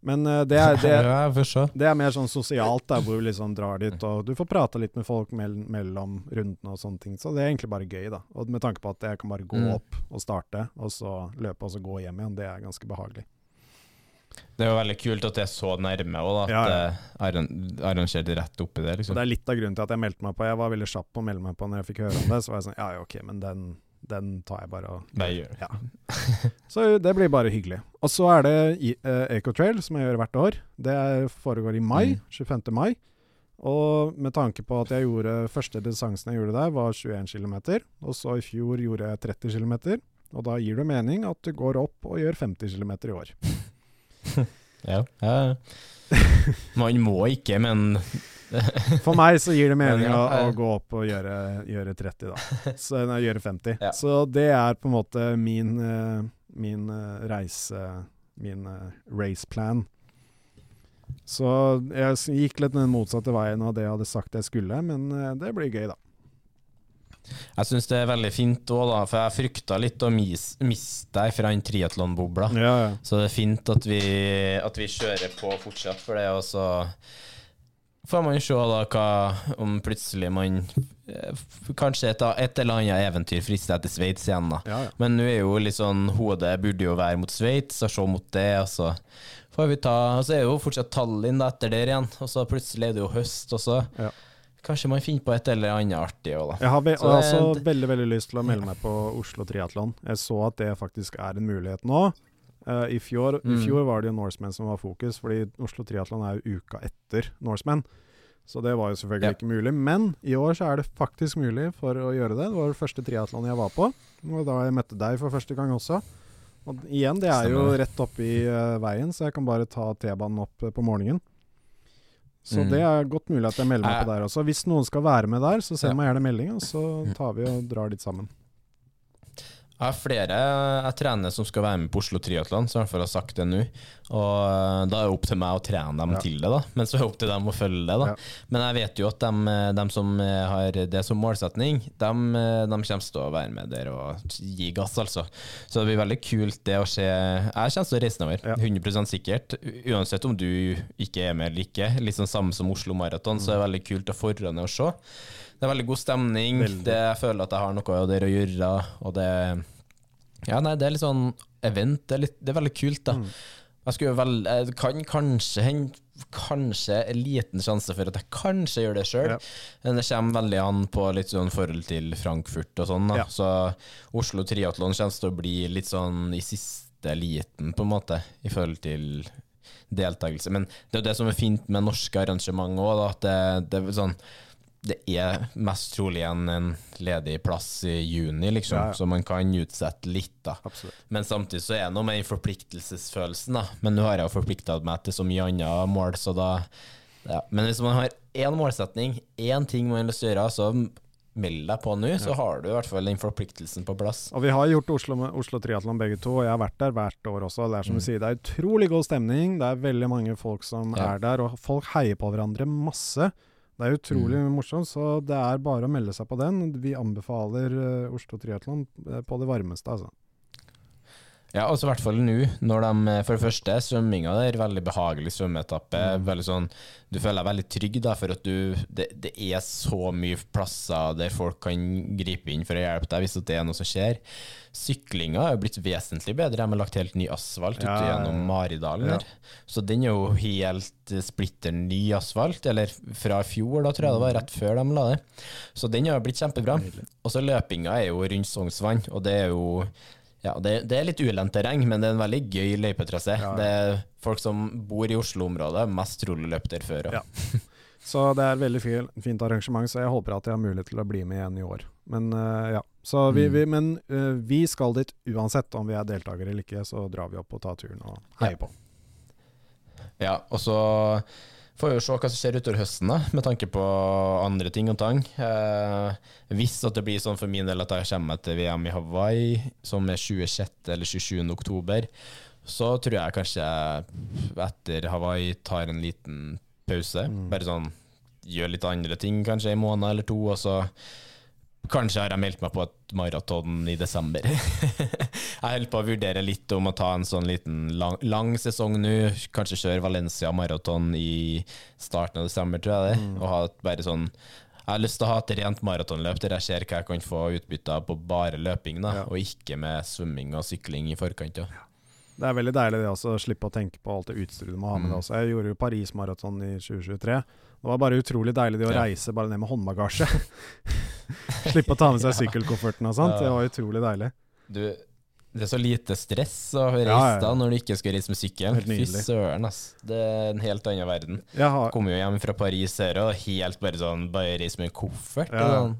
Men eh, det, er, det, det er mer sånn sosialt, der hvor vi liksom drar dit, og du får prate litt med folk mell mellom rundene og sånne ting. Så det er egentlig bare gøy, da. Og med tanke på at jeg kan bare gå Mm. opp og starte, og så løpe og så gå hjem igjen, det er ganske behagelig. Det er jo veldig kult at det er så nærme òg, at Ja, ja. det er arrangert rett oppi det. Liksom. det er litt av grunnen til at jeg meldte meg på. Jeg var veldig kjapp på å melde meg på når jeg fikk høre om det. Så var jeg sånn Ja, ja, ok, men den, den tar jeg bare og Nei, gjør. Ja. Så det blir bare hyggelig. Og så er det i- eh, Ecotrail, som jeg gjør hvert år. Det foregår i mai. Mm. 25. mai. Og med tanke på at jeg gjorde første distansen jeg gjorde der, var 21 km. Og så i fjor gjorde jeg 30 km. Og da gir det mening at du går opp og gjør 50 km i år. Ja. ja. Man må ikke, men For meg så gir det mening å, å gå opp og gjøre, gjøre 30, da. Så, nei, gjøre 50. Ja. Så det er på en måte min, eh, min eh, reise Min uh, raceplan. Så jeg gikk litt den motsatte veien av det jeg hadde sagt jeg skulle, men eh, det blir gøy, da. jeg syns det er veldig fint òg, for jeg frykta litt å mis, miste deg fra den triatlonbobla. Ja, ja. Så det er fint at vi, at vi kjører på fortsatt for det, og så får man se da hva om plutselig man eh, Kanskje et, et eller annet eventyr frister etter Sveits igjen, da. ja, ja. Men nå er jo litt sånn Hodet burde jo være mot Sveits, og se mot det, og så får vi ta Og så er jo fortsatt Tallinn etter der igjen, og så plutselig er det jo høst, og så Ja. Kanskje man finner på et eller annet artig òg, da. Jeg har Så det- også veldig veldig lyst til å melde meg på Oslo Triatlon. Jeg så at det faktisk er en mulighet nå. Eh, i, fjor, I Mm. fjor var det jo Norseman som var fokus, fordi Oslo Triatlon er jo uka etter Norseman. Så det var jo selvfølgelig Ja. ikke mulig. Men i år så er det faktisk mulig for å gjøre det. Det var det første triatlon jeg var på. Og da jeg møtte deg for første gang også. Og igjen, det er jo rett oppi uh, veien, så jeg kan bare ta T-banen opp uh, på morgenen. Så Mm. det er godt mulig at jeg melder meg på der også. Hvis noen skal være med der, så send meg gjerne melding, og så tar vi og drar dit sammen. Jeg har flere jeg trener som skal være med på Oslo Triatlon, som i hvert fall har sagt det nå. Og eh, da er det opp til meg å trene dem Ja. til det, da. Men så er det opp til dem å følge det, da. Ja. Men jeg vet jo at de, som eh, har det som målsetning, de, kommer til å være med der og gi gass, altså. Så det blir veldig kult det å se Jeg kommer til å reise nedover, Ja. 100 sikkert. Uansett om du ikke er med eller ikke. Litt sånn samme som Oslo Maraton, så er det veldig kult å forre og se. Det er veldig god stemning. Veldig. Det, jeg føler at jeg har noe der å gjøre, og det ja, nei, det er litt sånn event. Det er, litt, det er veldig kult, da. Mm. Jeg skulle vel jeg kan kanskje hende Kanskje en liten sjanse for at jeg kanskje gjør det sjøl. Ja. Men det kommer veldig an på litt sånn forhold til Frankfurt og sånn. da Ja. Så Oslo Triatlon kommer til å bli litt sånn i siste liten, på en måte, i forhold til deltakelse. Men det er jo det som er fint med norske arrangement òg, at det, det er sånn det er mest trolig en, en ledig plass i juni, liksom, Ja, ja. så man kan utsette litt, da. Absolutt. Men samtidig så er det noe med den forpliktelsesfølelsen, da. Men nå har jeg jo forplikta meg til så mye andre mål, så da Ja, men hvis man har én målsetning, én ting man har lyst til å gjøre, så meld deg på nå, så har du i hvert fall den forpliktelsen på plass. Og vi har gjort Oslo, Oslo Triatlon begge to, og jeg har vært der hvert år også. Det er som Mm. sier, det er utrolig god stemning. Det er veldig mange folk som Ja. er der, og folk heier på hverandre masse. Det er utrolig Mm. morsomt, så det er bare å melde seg på den. Vi anbefaler eh, Oslo Triatlon eh, på det varmeste, altså. Ja, altså i hvert fall nå, når de For det første, svømminga der, veldig behagelig svømmeetappe. Veldig sånn Du føler deg veldig trygg, da, for at du det, det er så mye plasser der folk kan gripe inn for å hjelpe deg hvis det er noe som skjer. Syklinga er jo blitt vesentlig bedre. De har lagt helt ny asfalt Ja, ute gjennom Maridalen Ja. der. Så den er jo helt eh, splitter ny asfalt, eller fra i fjor, da tror jeg det var, rett før de la det. Så den har jo blitt kjempebra. Og så løpinga er jo rundt Sognsvann, og det er jo ja, det, det er litt ulendt terreng, men det er en veldig gøy løypetrasé. Det er folk som bor i Oslo-området, mest trolig løpt der før. Ja. Så det er veldig fint arrangement, så jeg håper at jeg har mulighet til å bli med igjen i år. Men uh, ja. Så vi, Mm. vi, men uh, vi skal dit uansett om vi er deltakere eller ikke, så drar vi opp og tar turen og heier Ja. på. Ja, og så får jo se hva som skjer utover høsten, da, med tanke på andre ting og tang. Eh, hvis at det blir sånn for min del at jeg kommer til VM i Hawaii, som er 26. eller 27. oktober, så tror jeg kanskje etter Hawaii tar en liten pause. Bare sånn gjør litt andre ting, kanskje en måned eller to, og så Kanskje har jeg meldt meg på et maraton i desember. jeg holder på å vurdere litt om å ta en sånn liten lang, lang sesong nå. Kanskje kjøre Valencia maraton i starten av desember, tror jeg det. Og ha bare sånn Jeg har lyst til å ha et rent maratonløp der jeg ser hva jeg kan få utbytte av på bare løping, da, Ja. og ikke med svømming og sykling i forkant. Ja. Det er veldig deilig det også, å slippe å tenke på alt det utstyret du må ha med Mm. deg også. Jeg gjorde jo Paris-maraton i 2023. Det var bare utrolig deilig det å reise bare ned med håndbagasje. slippe å ta med seg sykkelkofferten og sånt. Det var utrolig deilig. Du, det er så lite stress å reise Ja, ja. da når du ikke skal reise med sykkel. Fy søren, ass. Det er en helt annen verden. Jeg har, Kommer jo hjem fra Paris her og helt bare sånn Bare reise med en koffert. Ja. og Sånn.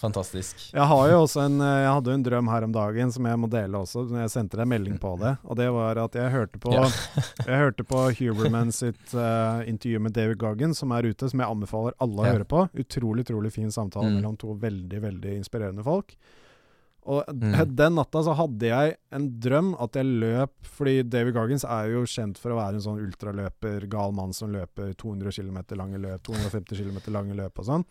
Fantastisk. Jeg har jo også en eh, Jeg hadde en drøm her om dagen som jeg må dele også, når jeg sendte deg melding på det. Og det var at jeg hørte på Ja. Jeg hørte på Huberman sitt uh, intervju med David Goggin, som er ute, som jeg anbefaler alle å Ja. høre på. Utrolig, utrolig fin samtale Mm. mellom to veldig, veldig inspirerende folk. Og Mm. den natta så hadde jeg en drøm at jeg løp Fordi David Goggins er jo kjent for å være en sånn ultraløper, gal mann som løper 200 km lange løp, 250 km lange løp og sånn.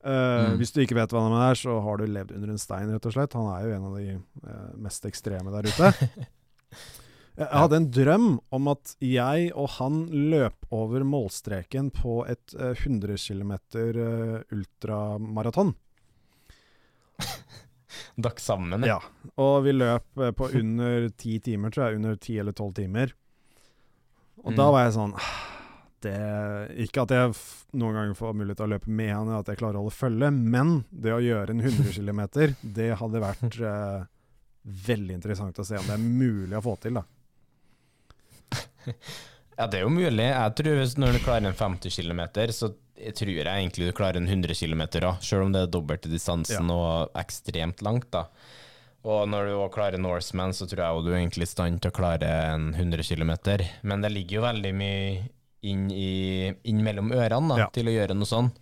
Eh, Mm. Hvis du ikke vet hva han er, så har du levd under en stein, rett og slett. Han er jo en av de uh, mest ekstreme der ute. Jeg hadde en drøm om at jeg og han løp over målstreken på et uh, 100 km ultramaraton. Dere sammen, ja. Ja. Og vi løp eh, på under ti timer, tror jeg. Under ti eller tolv timer. Og Mm. da var jeg sånn det, Ikke at jeg noen ganger får mulighet til å løpe med han, at jeg klarer å holde følge, men det å gjøre en 100 km, det hadde vært eh, veldig interessant å se om det er mulig å få til, da. Ja, det er jo mulig. Jeg tror hvis når du klarer en 50 km, så tror jeg egentlig du klarer en 100 km òg, selv om det er dobbelte distansen og ekstremt langt. da. Og når du også klarer Norseman, så tror jeg du er egentlig i stand til å klare en 100 km. Men det ligger jo veldig mye inn, i, inn mellom ørene da, Ja. til å gjøre noe sånt.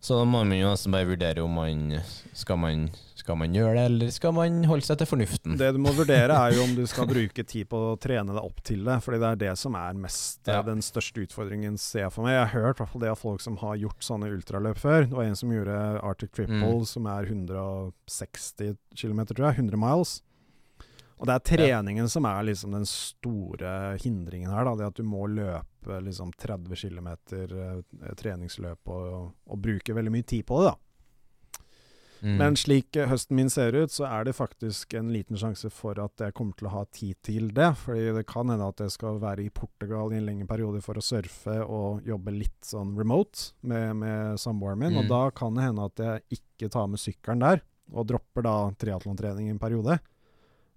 Så da må man jo nesten bare vurdere om man skal, man skal man gjøre det, eller skal man holde seg til fornuften. Det du må vurdere, er jo om du skal bruke tid på å trene deg opp til det. Fordi det er det som er mest eh, Ja. den største utfordringen, ser jeg for meg. Jeg har hørt hvert det av folk som har gjort sånne ultraløp før. Det var en som gjorde Arctic Triple, Mm. som er 160 km, tror jeg. 100 miles. Og det er treningen som er liksom den store hindringen her. Da. Det at du må løpe liksom 30 km eh, treningsløp og, og bruke veldig mye tid på det. da. Mm. Men slik eh, høsten min ser ut, så er det faktisk en liten sjanse for at jeg kommer til å ha tid til det. Fordi det kan hende at jeg skal være i Portugal i en lengre periode for å surfe og jobbe litt sånn remote med, med samboeren min. Mm. Og da kan det hende at jeg ikke tar med sykkelen der, og dropper da triatlontrening i en periode.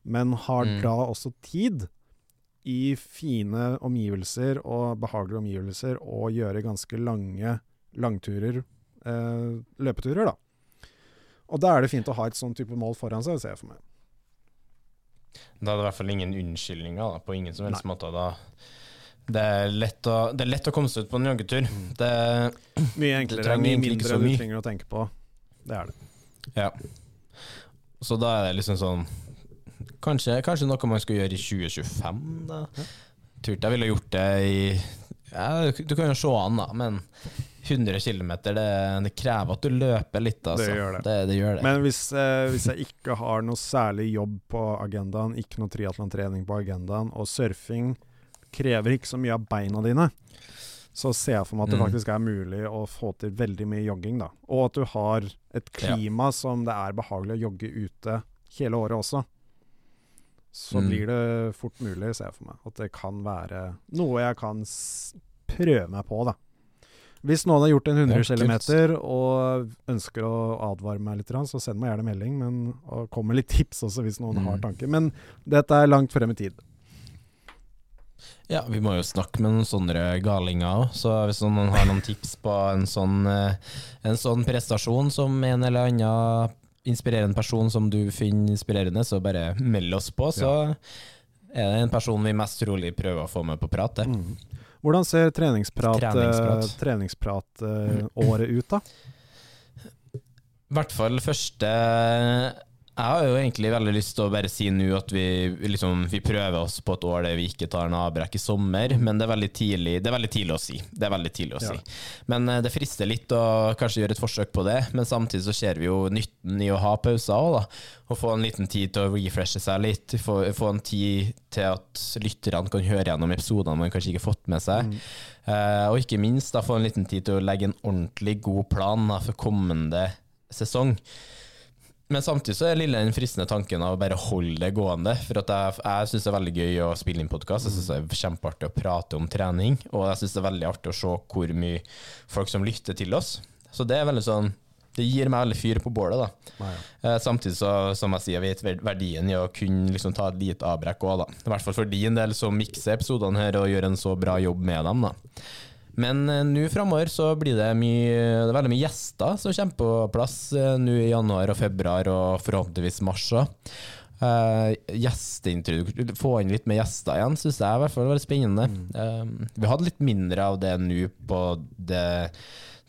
Men har Mm. da også tid i fine omgivelser og behagelige omgivelser og gjøre ganske lange langturer, eh, løpeturer, da. Og da er det fint å ha et sånn type mål foran seg, ser jeg for meg. Da er det i hvert fall ingen unnskyldninger, da, på ingen som helst måte. Da. Det er lett å, det er lett å komme seg ut på en joggetur. Det, Mye enklere, mye mindre så du mye. trenger å tenke på. Det er det. ja. Så da er det liksom sånn Kanskje, kanskje noe man skal gjøre i 2025, da. Tror ikke jeg ville gjort det i ja, Du kan jo se an, da, men 100 km, det, det krever at du løper litt, altså. Det gjør det. Det, det gjør. Men hvis, eh, hvis jeg ikke har noe særlig jobb på agendaen, ikke noe triatlontrening på agendaen, og surfing krever ikke så mye av beina dine, så ser jeg for meg at det Mm. faktisk er mulig å få til veldig mye jogging. da. Og at du har et klima som det er behagelig å jogge ute hele året også. Så Mm. blir det fort mulig, ser jeg for meg. At det kan være noe jeg kan prøve meg på, da. Hvis noen har gjort en 100 Ja, km og ønsker å advare meg litt, så send meg gjerne melding. Men, og kom med litt tips også, hvis noen Mm. har tanker. Men dette er langt frem i tid. Ja, vi må jo snakke med noen sånne galinger òg, så hvis noen har noen tips på en sånn, eh, en sånn prestasjon som en eller annen inspirerende person som du finner inspirerende, så bare meld oss på, så er det en person vi mest trolig prøver å få med på prat. Mm. Hvordan ser treningsprat, Treningsprat. eh, treningsprat uh, året ut, da? I hvert fall første Jeg har jo egentlig veldig lyst til å bare si nå at vi, liksom, vi prøver oss på et år der vi ikke tar en avbrekk i sommer, men det er veldig tidlig, det er veldig tidlig å si. Det er veldig tidlig å Ja. si. Men eh, det frister litt å kanskje gjøre et forsøk på det, men samtidig så ser vi jo nytten i å ha pauser òg, da. Og få en liten tid til å refreshe seg litt, få, få en tid til at lytterne kan høre gjennom episodene man kanskje ikke har fått med seg. Eh, og ikke minst da få en liten tid til å legge en ordentlig god plan da, for kommende sesong. Men samtidig så er lille den fristende tanken av å bare holde det gående. For at jeg, jeg syns det er veldig gøy å spille inn podkast. Jeg syns det er kjempeartig å prate om trening. Og jeg syns det er veldig artig å se hvor mye folk som lytter til oss. Så det er veldig sånn Det gir meg veldig fyr på bålet, da. Eh, samtidig så, som jeg sier, vet verdien i å kunne liksom ta et lite avbrekk òg, da. I hvert fall for din del, som mikser episodene her og gjør en så bra jobb med dem, da. Men eh, nå framover så blir det mye Det er veldig mye gjester som kommer på plass eh, nå i januar og februar og forhåpentligvis mars òg. Uh, gjesteintroduksjon Få inn litt mer gjester igjen, syns jeg i hvert fall var spennende. spennende. Uh, vi hadde litt mindre av det nå på det,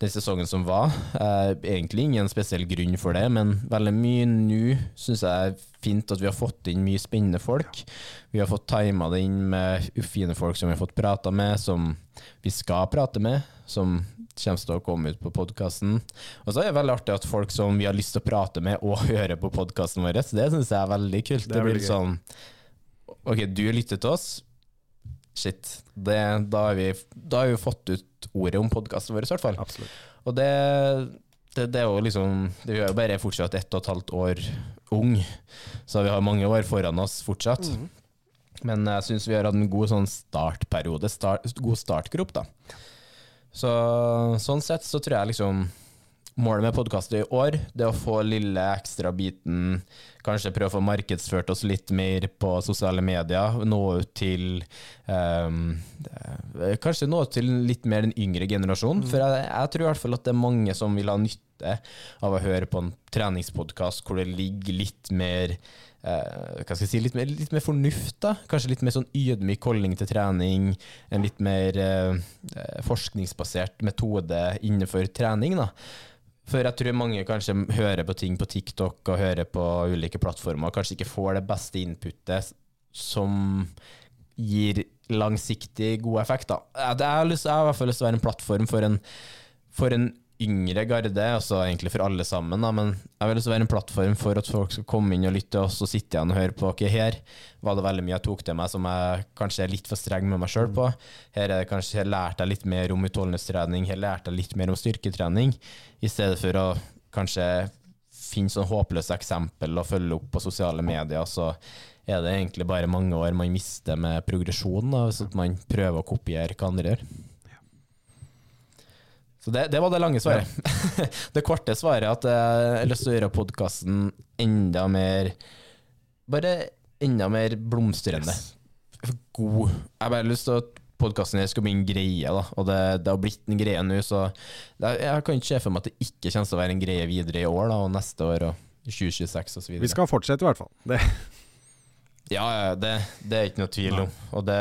den sesongen som var. Uh, egentlig ingen spesiell grunn for det, men veldig mye nå syns jeg er fint at vi har fått inn mye spennende folk. Vi har fått tima det inn med fine folk som vi har fått prata med, som vi skal prate med, som kommer til å komme ut på podkasten. Og så er det veldig artig at folk som vi har lyst til å prate med, og høre på podkasten vår. Så det syns jeg er veldig kult. Det Det, blir litt sånn Ok, du lytter til oss. Shit. Det, da, har vi, da har vi fått ut ordet om podkasten vår, i hvert fall. Absolutt. Og det, det, det er jo liksom Det er jo bare fortsatt ett og et halvt år ung, så vi har mange år foran oss fortsatt. Men jeg syns vi har hatt en god sånn startperiode, start, god startgrop, da. Så sånn sett så tror jeg liksom Målet med podkastet i år det er å få lille ekstra biten, kanskje prøve å få markedsført oss litt mer på sosiale medier. Nå ut til eh, Kanskje nå ut til litt mer den yngre generasjonen. For jeg, jeg tror i hvert fall at det er mange som vil ha nytte av å høre på en treningspodkast hvor det ligger litt mer eh, hva skal jeg si, litt mer, litt mer fornuft, da. Kanskje litt mer sånn ydmyk holdning til trening. En litt mer eh, forskningsbasert metode innenfor trening, da. For jeg tror mange kanskje hører på ting på TikTok og hører på ulike plattformer, og kanskje ikke får det beste inputet som gir langsiktig god effekt. Da. Jeg, har lyst, jeg har i hvert fall lyst til å være en plattform for en, for en yngre garde, altså egentlig for alle sammen, da, men jeg vil også være en plattform for at folk skal komme inn og lytte og og sitte igjen og høre på. Ok, her var det veldig mye jeg tok til meg som jeg kanskje er litt for streng med meg sjøl på. Her er det kanskje jeg lærte jeg litt mer om utholdenhetstrening, her lærte jeg litt mer om styrketrening, i stedet for å kanskje finne sånn håpløse eksempel og følge opp på sosiale medier, så er det egentlig bare mange år man mister med progresjon, da, hvis man prøver å kopiere hva andre gjør. Så det, det var det lange svaret. det korte svaret er at jeg har lyst til å gjøre podkasten enda mer Bare enda mer blomstrende. God. Jeg har bare lyst til at podkasten her skal bli en greie, da. og det, det har blitt en greie nå, så jeg kan ikke se for meg at det ikke kommer til å være en greie videre i år da, og neste år og 2026 osv. Vi skal fortsette, i hvert fall. Det, Ja, ja, det, det er ikke noe tvil om. Og det,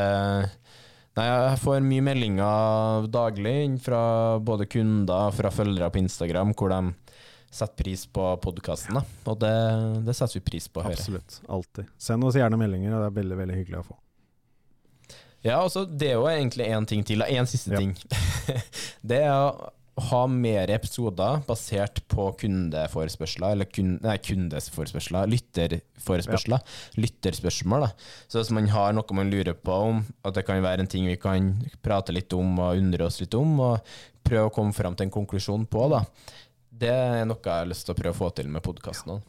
Nei, jeg får mye meldinger daglig fra både kunder og fra følgere på Instagram, hvor de setter pris på podkasten. Og det, det setter vi pris på å høre. Absolutt. Alltid. Send oss gjerne meldinger, og det er veldig veldig hyggelig å få. Ja, altså, det er jo egentlig én ting til. Én siste Ja. ting. det er ha mer episoder basert på kundeforespørsler, eller kun, nei, kundesforespørsler, lytterforespørsler, lytterspørsmål. Da. Så hvis man har noe man lurer på om, at det kan være en ting vi kan prate litt om og undre oss litt om, og prøve å komme fram til en konklusjon på, da. Det er noe jeg har lyst til å prøve å få til med podkasten.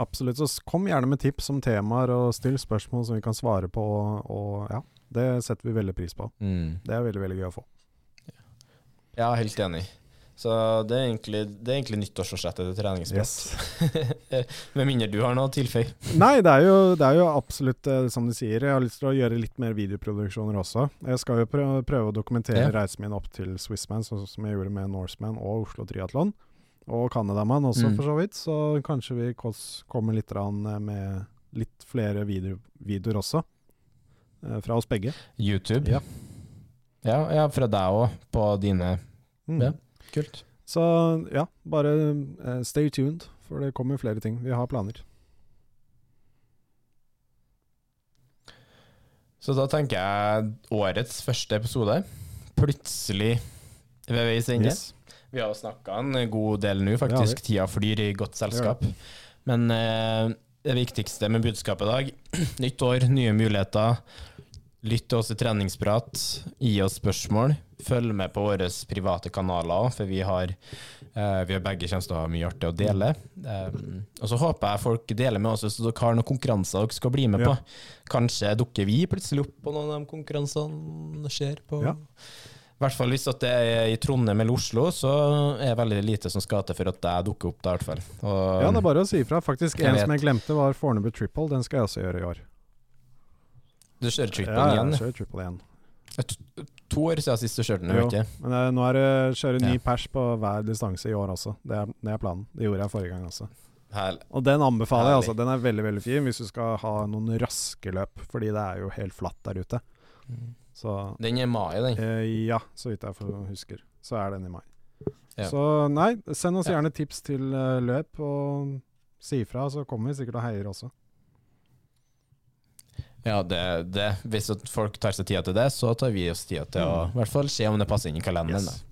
Absolutt. Så kom gjerne med tips om temaer, og still spørsmål som vi kan svare på. Og ja, det setter vi veldig pris på. Mm. Det er veldig, veldig gøy å få. Ja, helt enig. Så det er egentlig, det er egentlig nyttårsforsettet til treningsprat. Med mindre du har noe å tilføye. Nei, det er jo, det er jo absolutt eh, som du sier. Jeg har lyst til å gjøre litt mer videoproduksjoner også. Jeg skal jo prøve, prøve å dokumentere Ja. reisen min opp til Swissman, sånn som jeg gjorde med Norseman og Oslo Triatlon. Og Canadaman også, Mm. for så vidt. Så kanskje vi kommer litt eh, med litt flere video, videoer også. eh, Fra oss begge. YouTube. Ja. Ja, ja fra deg òg, på dine Mm. Ja. Kult. Så ja, bare uh, stay tuned, for det kommer flere ting. Vi har planer. Så da tenker jeg årets første episode. Plutselig ved veis ende. Yes. Vi har snakka en god del nå, faktisk. Ja. Tida flyr i godt selskap. Men eh, det viktigste med budskapet i dag, nytt år, nye muligheter. Lytt til oss i treningsprat. Gi oss spørsmål. Følg med på våre private kanaler òg, for vi har, eh, vi har begge kommer til å ha mye artig å dele. Um, og så håper jeg folk deler med oss hvis dere har noen konkurranser dere skal bli med Ja. på. Kanskje dukker vi plutselig opp på noen av de konkurransene skjer på. Ja. I hvert fall hvis det er i Trondheim eller Oslo, så er det veldig lite som skal til for at jeg dukker opp der, i hvert fall. Og, Ja, det er bare å si ifra. Faktisk, en vet. som jeg glemte, var Fornebu Triple. Den skal jeg også gjøre i år. Du kjører triple ja, igjen? jeg kjører triple igjen. To, to år siden sist du kjørte den, Jo, ikke? Men jeg, nå er det kjøre ny Ja. pers på hver distanse i år også. Det er, det er planen. Det gjorde jeg forrige gang også. Herlig. Og den anbefaler jeg, altså. Den er veldig veldig fin hvis du skal ha noen raske løp, fordi det er jo helt flatt der ute. Så Den er i mai, den. eh, ja, så vidt jeg husker, så er den i mai. Ja. Så nei, send oss gjerne tips til eh, løp, og si ifra, så kommer vi sikkert og heier også. Ja, det, det. Hvis folk tar seg tida til det, så tar vi oss tida til å i hvert fall se om det passer inn i kalenderen. Yes.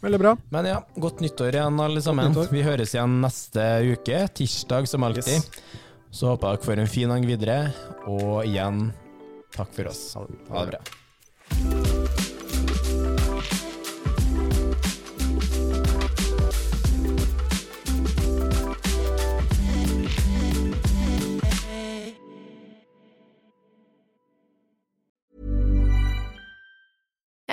Veldig bra. Men ja, godt nyttår igjen, alle sammen. Vi høres igjen neste uke, tirsdag som alltid. Yes. Så håper jeg dere får en fin dag videre, og igjen, takk for oss. Ha det. Ha det bra.